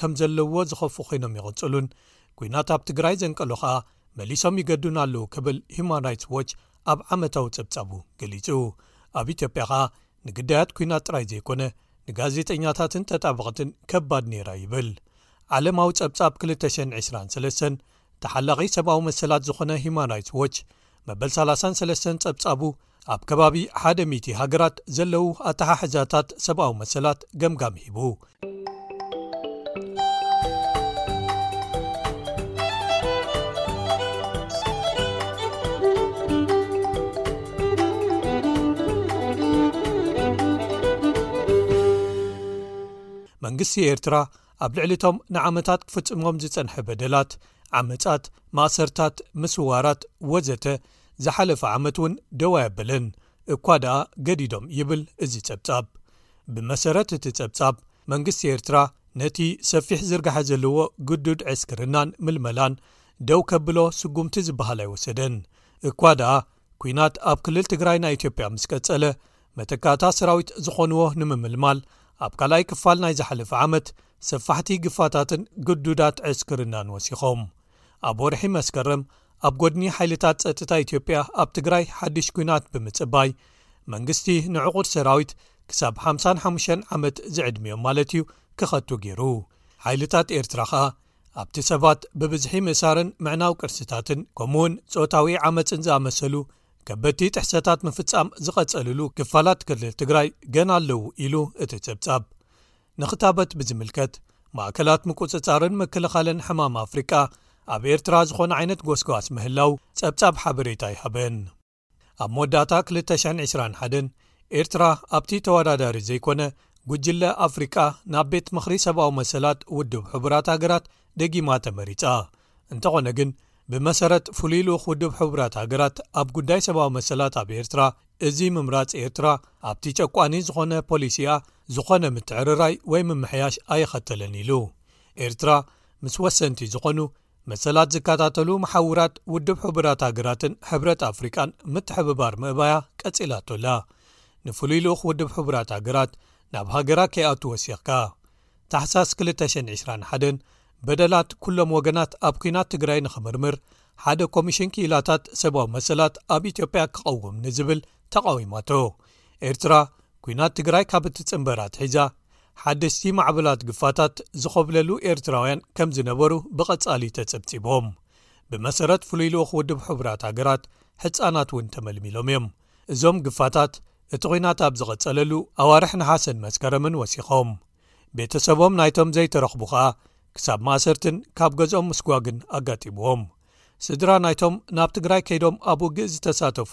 ከም ዘለዎ ዝኸፉ ኮይኖም ይቕጽሉን ኲናት ኣብ ትግራይ ዘንቀሎ ከኣ መሊሶም ይገዱን ኣለዉ ክብል ሁማን ራይትስ ዎች ኣብ ዓመታዊ ጸብጻቡ ገሊጹ ኣብ ኢትዮጵያ ከኣ ንግዳያት ኲናት ጥራይ ዘይኮነ ንጋዜጠኛታትን ተጣበቕትን ከባድ ነይራ ይብል ዓለማዊ ጸብጻብ 223 ተሓላቒ ሰብኣዊ መሰላት ዝኾነ ሁማን ራይትስ ዎች መበል 33 ጸብጻቡ ኣብ ከባቢ ሓደ ሚእቲ ሃገራት ዘለዉ ኣተሓሕዛታት ሰብኣዊ መሰላት ገምጋም ሂቡ። መንግስቲ ኤርትራ ኣብ ልዕሊቶም ንዓመታት ክፍጽሞም ዝጸንሐ በደላት ዓመጻት ማእሰርታት ምስዋራት ወዘተ ዝሓለፈ ዓመት እውን ደዋይ ኣበለን እኳ ደኣ ገዲዶም ይብል እዚ ጸብጻብ ብመሰረት እቲ ጸብጻብ መንግስቲ ኤርትራ ነቲ ሰፊሕ ዝርጋሐ ዘለዎ ግዱድ ዕስክርናን ምልመላን ደው ከብሎ ስጉምቲ ዝበሃል ኣይወሰደን እኳ ደኣ ኲናት ኣብ ክልል ትግራይ ናይ ኢትዮጵያ ምስ ቀጸለ መተካእታ ሰራዊት ዝኾንዎ ንምምልማል ኣብ ካልኣይ ክፋል ናይ ዝሓለፈ ዓመት ሰፋሕቲ ግፋታትን ግዱዳት ዕስክርናን ወሲኾም ኣብ ወርሒ መስከረም ኣብ ጎድኒ ሓይልታት ጸጥታ ኢትዮጵያ ኣብ ትግራይ ሓድሽ ኲናት ብምጽባይ መንግስቲ ንዕቑር ሰራዊት ክሳብ 55 ዓመት ዝዕድሚዮም ማለት እዩ ክኸቱ ገይሩ ሓይልታት ኤርትራ ኸኣ ኣብቲ ሰባት ብብዝሒ ምእሳርን ምዕናው ቅርስታትን ከምኡውን ጾታዊ ዓመጽን ዝኣመሰሉ ከበድቲ ጥሕሰታት ምፍጻም ዝቐጸልሉ ክፋላት ክልል ትግራይ ገና ኣለዉ ኢሉ እቲ ጸብጻብ ንክታበት ብዝምልከት ማእከላት ምቁጽጻርን ምክልኻልን ሕማም ኣፍሪቃ ኣብ ኤርትራ ዝኾነ ዓይነት ጎስጓስ ምህላው ጸብጻብ ሓበሬታ ኣይሃበን ኣብ መወዳእታ 221 ኤርትራ ኣብቲ ተወዳዳሪ ዘይኮነ ጉጅለ ኣፍሪቃ ናብ ቤት ምኽሪ ሰብኣዊ መሰላት ውድብ ሕቡራት ሃገራት ደጊማ ተመሪጻ እንተኾነ ግን ብመሰረት ፍሉይ ልኡኽ ውድብ ሕቡራት ሃገራት ኣብ ጉዳይ ሰብኣዊ መሰላት ኣብ ኤርትራ እዚ ምምራጽ ኤርትራ ኣብቲ ጨቋኒ ዝኾነ ፖሊሲኣ ዝኾነ ምትዕርራይ ወይ ምምሕያሽ ኣይኸተለን ኢሉ ኤርትራ ምስ ወሰንቲ ዝኾኑ መሰላት ዝከታተሉ መሓውራት ውድብ ሕቡራት ሃገራትን ሕብረት ኣፍሪቃን ምትሕብባር ምእባያ ቀጺላቶ ኣላ ንፍሉይ ልኡኽ ውድብ ሕቡራት ሃገራት ናብ ሃገራ ከይኣቱ ወሲኽካ ታሕሳስ 221 በደላት ኩሎም ወገናት ኣብ ኩናት ትግራይ ንኽምርምር ሓደ ኮሚሽን ክኢላታት ሰብዊ መሰላት ኣብ ኢትዮጵያ ክቐውም ንዝብል ተቓዊማቶ ኤርትራ ኲናት ትግራይ ካብ እትጽንበር ኣትሒዛ ሓደስቲ ማዕበላት ግፋታት ዝኾብለሉ ኤርትራውያን ከም ዝነበሩ ብቐጻሊ ተጸብጺቦም ብመሰረት ፍሉይ ልኡኽ ውድብ ሕቡራት ሃገራት ሕፃናት እውን ተመልሚሎም እዮም እዞም ግፋታት እቲ ኲናት ኣብ ዝቐጸለሉ ኣዋርሕ ንሓሰን መስከረምን ወሲኾም ቤተሰቦም ናይቶም ዘይተረኽቡ ኸኣ ክሳብ ማእሰርትን ካብ ገዝኦም ምስጓግን ኣጋጢምዎም ስድራ ናይቶም ናብ ትግራይ ከይዶም ኣብ ውግእ ዝተሳተፉ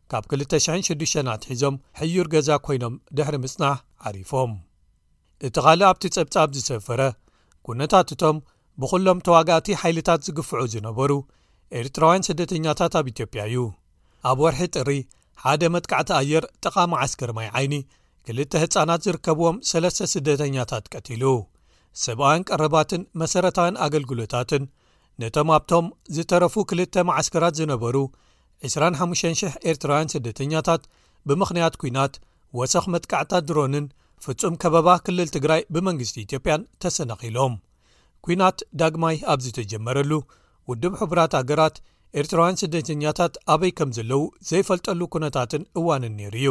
ካብ 2006 ኣትሒዞም ሕዩር ገዛ ኮይኖም ድሕሪ ምጽናሕ ዓሪፎም እቲ ኻልእ ኣብቲ ጸብጻብ ዝሰፈረ ኩነታት እቶም ብዅሎም ተዋጋእቲ ሓይልታት ዝግፍዑ ዝነበሩ ኤርትራውያን ስደተኛታት ኣብ ኢትዮጵያ እዩ ኣብ ወርሒ ጥሪ ሓደ መጥቃዕቲ ኣየር ጥቓ መዓስከር ማይ ዓይኒ ክልተ ህፃናት ዝርከብዎም ሰለስተ ስደተኛታት ቀትሉ ሰብኣውያን ቀረባትን መሰረታውያን ኣገልግሎታትን ነቶም ኣብቶም ዝተረፉ ክልተ መዓስከራት ዝነበሩ 25,000 ኤርትራውያን ስደተኛታት ብምኽንያት ኲናት፣ ወሰኽ መጥቃዕትታት ድሮንን ፍጹም ከበባ ክልል ትግራይ ብመንግስቲ ኢትዮጵያን ተሰናኺሎም። ኲናት ዳግማይ ኣብ ዝተጀመረሉ፣ ውድብ ሕቡራት ሃገራት ኤርትራውያን ስደተኛታት ኣበይ ከም ዘለዉ ዘይፈልጠሉ ኩነታትን እዋንን ነይሩ እዩ።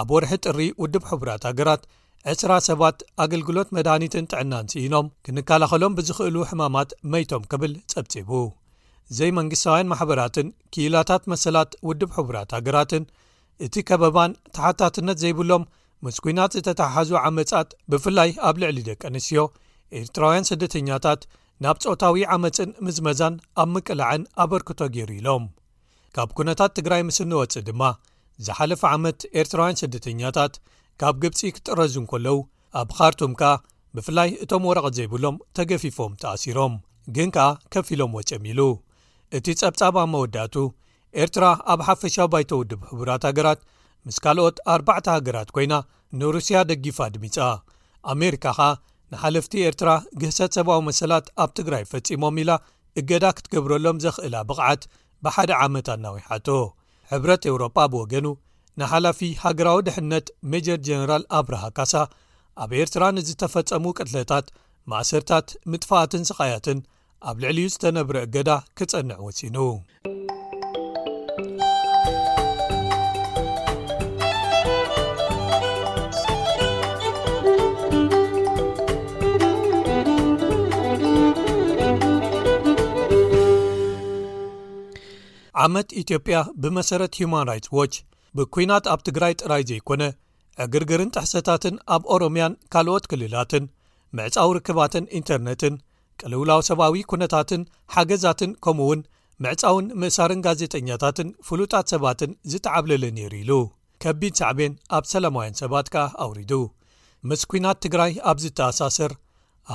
ኣብ ወርሒ ጥሪ ውድብ ሕቡራት ሃገራት ዕስራ ሰባት ኣገልግሎት መድሃኒትን ጥዕናን ስኢኖም ክንከላኸሎም ብዝኽእሉ ሕማማት መይቶም ክብል ጸብጺቡ ዘይመንግስታውያን ማሕበራትን ክኢላታት መሰላት ውድብ ሕቡራት ሃገራትን እቲ ከበባን ተሓታትነት ዘይብሎም ምስ ኩናት ዝተተሓሓዙ ዓመጻት ብፍላይ ኣብ ልዕሊ ደቂ ኣንስትዮ ኤርትራውያን ስደተኛታት ናብ ፆታዊ ዓመፅን ምዝመዛን ኣብ ምቅላዕን ኣበርክቶ ገይሩ ኢሎም ካብ ኩነታት ትግራይ ምስ እንወፅእ ድማ ዝሓለፈ ዓመት ኤርትራውያን ስደተኛታት ካብ ግብፂ ክጥረዙ እንከለዉ ኣብ ኻርቱም ከኣ ብፍላይ እቶም ወረቐት ዘይብሎም ተገፊፎም ተኣሲሮም ግን ከኣ ከፊ ኢሎም ወፅም ኢሉ እቲ ጸብጻብ ኣብ መወዳእቱ ኤርትራ ኣብ ሓፈሻ ባይተ ውድብ ሕቡራት ሃገራት ምስ ካልኦት ኣርባዕተ ሃገራት ኮይና ንሩስያ ደጊፋ ድሚጻ ኣሜሪካ ኸኣ ንሓለፍቲ ኤርትራ ግህሰት ሰብኣዊ መሰላት ኣብ ትግራይ ፈጺሞም ኢላ እገዳ ክትገብረሎም ዘኽእላ ብቕዓት ብሓደ ዓመት ኣናዊሓቶ። ሕብረት ኤውሮጳ ብወገኑ ንሓላፊ ሃገራዊ ድሕነት ሜጀር ጀነራል ኣብርሃ ካሳ ኣብ ኤርትራ ንዝተፈጸሙ ቅትለታት ማእሰርታት ምጥፋኣትን ስቓያትን ኣብ ልዕሊኡ ዝተነብረ እገዳ ክጸንዕ ወሲኑ። ዓመት ኢትዮጵያ ብመሰረት ሁማን ራይትስ ዎች ብኲናት ኣብ ትግራይ ጥራይ ዘይኮነ ዕግርግርን ጥሕሰታትን ኣብ ኦሮምያን ካልኦት ክልላትን ምዕጻው ርክባትን ኢንተርነትን ቅልውላው ሰብኣዊ ኩነታትን ሓገዛትን ከምኡ እውን ምዕፃውን ምእሳርን ጋዜጠኛታትን ፍሉጣት ሰባትን ዝተዓብለለ ነይሩ ኢሉ ከቢድ ሳዕቤን ኣብ ሰላማውያን ሰባት ከኣ ኣውሪዱ ምስ ኩናት ትግራይ ኣብ ዝተኣሳሰር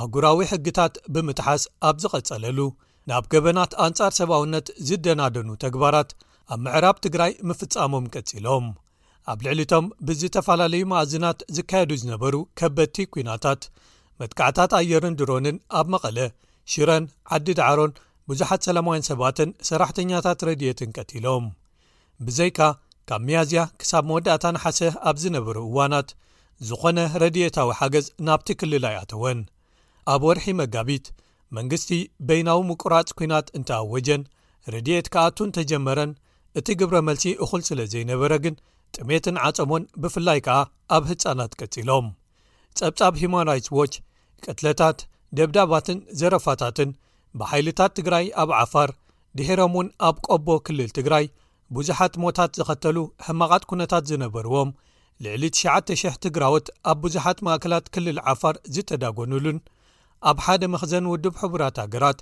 ኣህጉራዊ ሕግታት ብምጥሓስ ኣብ ዝቐጸለሉ ናብ ገበናት ኣንጻር ሰብኣውነት ዝደናደኑ ተግባራት ኣብ ምዕራብ ትግራይ ምፍጻሞም ቀጺሎም ኣብ ልዕሊቶም ብዝተፈላለዩ መኣዝናት ዝካየዱ ዝነበሩ ከበድቲ ኲናታት መጥቃዕታት ኣየርን ድሮንን ኣብ መቐለ ሽረን ዓዲ ዳዕሮን ብዙሓት ሰላማውያን ሰባትን ሰራሕተኛታት ረድትን ቀቲሎም ብዘይካ ካብ መያዝያ ክሳብ መወዳእታ ንሓሰ ኣብ ዝነበሩ እዋናት ዝኾነ ረድኤታዊ ሓገዝ ናብቲ ክልል ኣይኣተወን ኣብ ወርሒ መጋቢት መንግስቲ በይናዊ ምቁራፅ ኩናት እንተኣወጀን ረድኤት ክኣቱን ተጀመረን እቲ ግብረ መልሲ እኹል ስለ ዘይነበረ ግን ጥሜትን ዓፀሞን ብፍላይ ከኣ ኣብ ህፃናት ቀፂሎም ፀብፃብ ሂማን ራይትስ ዎች ቅትለታት ደብዳባትን ዘረፋታትን ብሓይልታት ትግራይ ኣብ ዓፋር ድሔሮም እውን ኣብ ቆቦ ክልል ትግራይ ብዙሓት ሞታት ዘኸተሉ ሕማቓት ኩነታት ዝነበርዎም ልዕሊ 9,0000 ትግራዎት ኣብ ብዙሓት ማእከላት ክልል ዓፋር ዝተዳጎኑሉን ኣብ ሓደ መኽዘን ውድብ ሕቡራት ሃገራት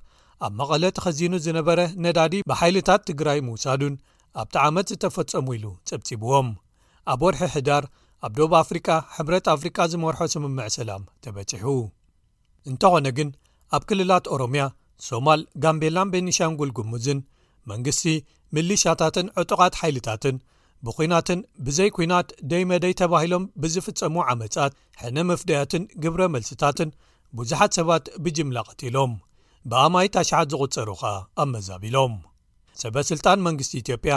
ኣብ መቐለ ተኸዚኑ ዝነበረ ነዳዲ ብሓይልታት ትግራይ ምውሳዱን ኣብቲ ዓመት ዝተፈጸሙ ኢሉ ጸብጺብዎም ኣብ ወርሒ ሕዳር ኣብ ዶብ ኣፍሪቃ ሕብረት ኣፍሪቃ ዝመርሖ ስምምዕ ሰላም ተበጺሑ እንተኾነ ግን ኣብ ክልላት ኦሮምያ ሶማል ጋምቤላን ቤኒሻንጉል ጉሙዝን መንግስቲ ሚሊሻታትን ዕጡቓት ሓይልታትን ብኲናትን ብዘይ ኲናት ደይ መደይ ተባሂሎም ብዝፍጸሙ ዓመጻት ሕነ መፍደያትን ግብረ መልስታትን ብዙሓት ሰባት ብጅምላ ቀቲሎም ብኣማይት ኣሽሓት ዝቝጸሩ ከኣ ኣመዛቢሎም ሰበ ስልጣን መንግስቲ ኢትዮጵያ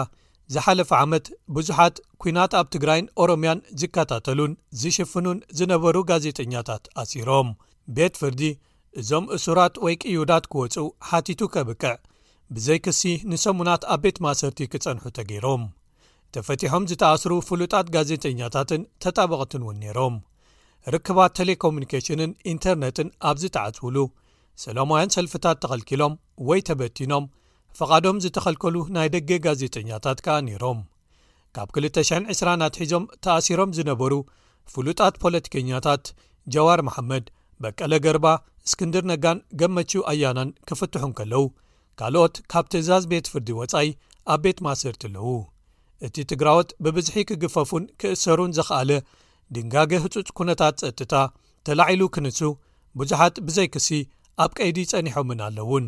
ዝሓለፈ ዓመት ብዙሓት ኲናት ኣብ ትግራይን ኦሮምያን ዝከታተሉን ዝሽፍኑን ዝነበሩ ጋዜጠኛታት ኣሲሮም ቤት ፍርዲ እዞም እሱራት ወይ ቅዩዳት ክወጹ ሓቲቱ ከብቅዕ ብዘይ ክሲ ንሰሙናት ኣብ ቤት ማሰርቲ ክጸንሑ ተገይሮም። ተፈቲሖም ዝተኣስሩ ፍሉጣት ጋዜጠኛታትን ተጣበቕትን እውን ነይሮም። ርክባት ተሌኮሙኒኬሽንን ኢንተርነትን ኣብ ዝተዓጽዉሉ፣ ሰላማውያን ሰልፍታት ተኸልኪሎም ወይ ተበቲኖም፣ ፍቓዶም ዝተኸልከሉ ናይ ደገ ጋዜጠኛታት ከኣ ነይሮም። ካብ 20020 ኣትሒዞም ተኣሲሮም ዝነበሩ ፍሉጣት ፖለቲከኛታት ጀዋር መሓመድ በቀለ ገርባ እስክንድር ነጋን ገመቹ ኣያናን ክፍትሑ ከለው ካልኦት ካብ ትእዛዝ ቤት ፍርዲ ወፃኢ ኣብ ቤት ማእሰርቲ ኣለዉ እቲ ትግራዎት ብብዝሒ ክግፈፉን ክእሰሩን ዘኽኣለ ድንጋገ ህፁፅ ኩነታት ፀጥታ ተላዒሉ ክንሱ ብዙሓት ብዘይክሲ ኣብ ቀይዲ ፀኒሖምን ኣለውን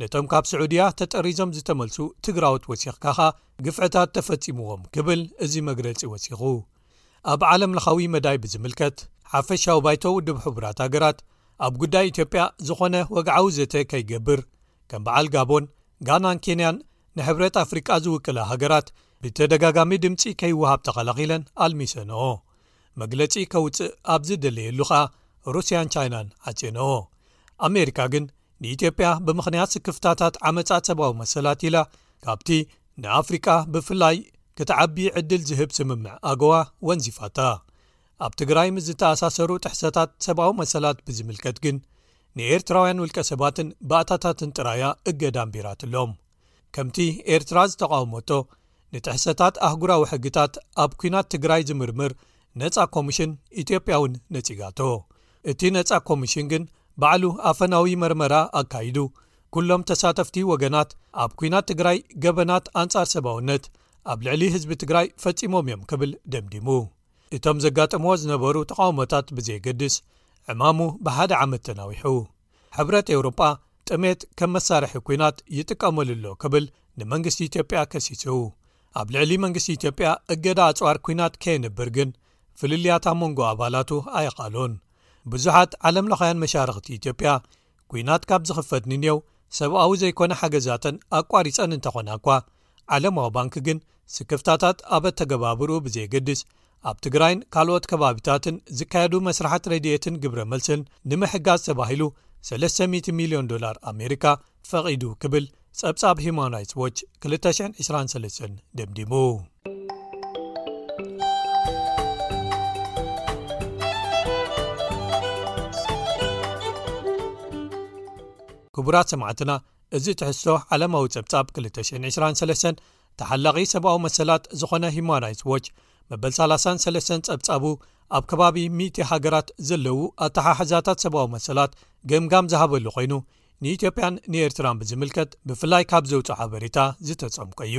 ነቶም ካብ ስዑድያ ተጠሪዞም ዝተመልሱ ትግራዎት ወሲኽካ ኸኣ ግፍዕታት ተፈጺምዎም ክብል እዚ መግለጺ ወሲኹ ኣብ ዓለም ለኻዊ መዳይ ብዝምልከት ሓፈሻዊ ባይቶ ውድብ ሕቡራት ሃገራት ኣብ ጉዳይ ኢትዮጵያ ዝኾነ ወግዓዊ ዘተ ከይገብር ከም በዓል ጋቦን ጋናን ኬንያን ንሕብረት ኣፍሪቃ ዝውክላ ሃገራት ብተደጋጋሚ ድምፂ ከይወሃብ ተኸላኺለን ኣልሚሰንኦ መግለፂ ከውፅእ ኣብ ዝደለየሉ ኸኣ ሩስያን ቻይናን ዓፅንኦ ኣሜሪካ ግን ንኢትዮጵያ ብምኽንያት ስክፍታታት ዓመጻት ሰብኣዊ መሰላት ኢላ ካብቲ ንኣፍሪቃ ብፍላይ ክትዓቢ ዕድል ዝህብ ስምምዕ ኣገዋ ወንዚፋታ ኣብ ትግራይ ምስ ዝተኣሳሰሩ ጥሕሰታት ሰብኣዊ መሰላት ብዝምልከት ግን ንኤርትራውያን ውልቀ ሰባትን ባእታታትን ጥራያ እገዳንቢራትሎም ከምቲ ኤርትራ ዝተቓወሞቶ ንጥሕሰታት ኣህጉራዊ ሕግታት ኣብ ኲናት ትግራይ ዝምርምር ነፃ ኮሚሽን ኢትዮጵያ እውን ነጺጋቶ እቲ ነፃ ኮሚሽን ግን ባዕሉ ኣፈናዊ መርመራ ኣካይዱ ኵሎም ተሳተፍቲ ወገናት ኣብ ኲናት ትግራይ ገበናት ኣንጻር ሰባውነት ኣብ ልዕሊ ህዝቢ ትግራይ ፈጺሞም እዮም ክብል ደምዲሙ እቶም ዘጋጠምዎ ዝነበሩ ተቃውሞታት ብዘየገድስ ዕማሙ ብሓደ ዓመት ተናዊሑ ሕብረት ኤውሮጳ ጥሜት ከም መሳርሒ ኲናት ይጥቀመሉ ኣሎ ክብል ንመንግስቲ ኢትዮጵያ ከሲሱ ኣብ ልዕሊ መንግስቲ ኢትዮጵያ እገዳ ኣፅዋር ኲናት ከየንብር ግን ፍልልያት ኣብ መንጎ ኣባላቱ ኣይቓሉን ብዙሓት ዓለም ለኻውያን መሻርኽቲ ኢትዮጵያ ኲናት ካብ ዝኽፈት ንንየው ሰብኣዊ ዘይኮነ ሓገዛተን ኣቋሪፀን እንተኾና እኳ ዓለማዊ ባንኪ ግን ስክፍታታት ኣብ ኣተገባብርኡ ብዘየገድስ ኣብ ትግራይን ካልኦት ከባቢታትን ዝካየዱ መስርሓት ረድኤትን ግብረ መልስን ንምሕጋዝ ተባሂሉ 300 ሚልዮን ዶላር ኣሜሪካ ፈቒዱ ክብል ጸብጻብ ሂማን ራይትስ ዎች 223 ደምዲሙ። ክቡራት ሰማዕትና እዚ ትሕዝቶ ዓለማዊ ጸብጻብ 2023 ተሓላቒ ሰብኣዊ መሰላት ዝዀነ ሁማን ራይትስ ዎች መበል 33 ጸብጻቡ ኣብ ከባቢ 10 ሃገራት ዘለዉ ኣተሓሕዛታት ሰብኣዊ መሰላት ገምጋም ዝሃበሉ ኰይኑ ንኢትዮጵያን ንኤርትራን ብዝምልከት ብፍላይ ካብ ዘውጽኦ ሓበሬታ ዝተጸምቆ እዩ።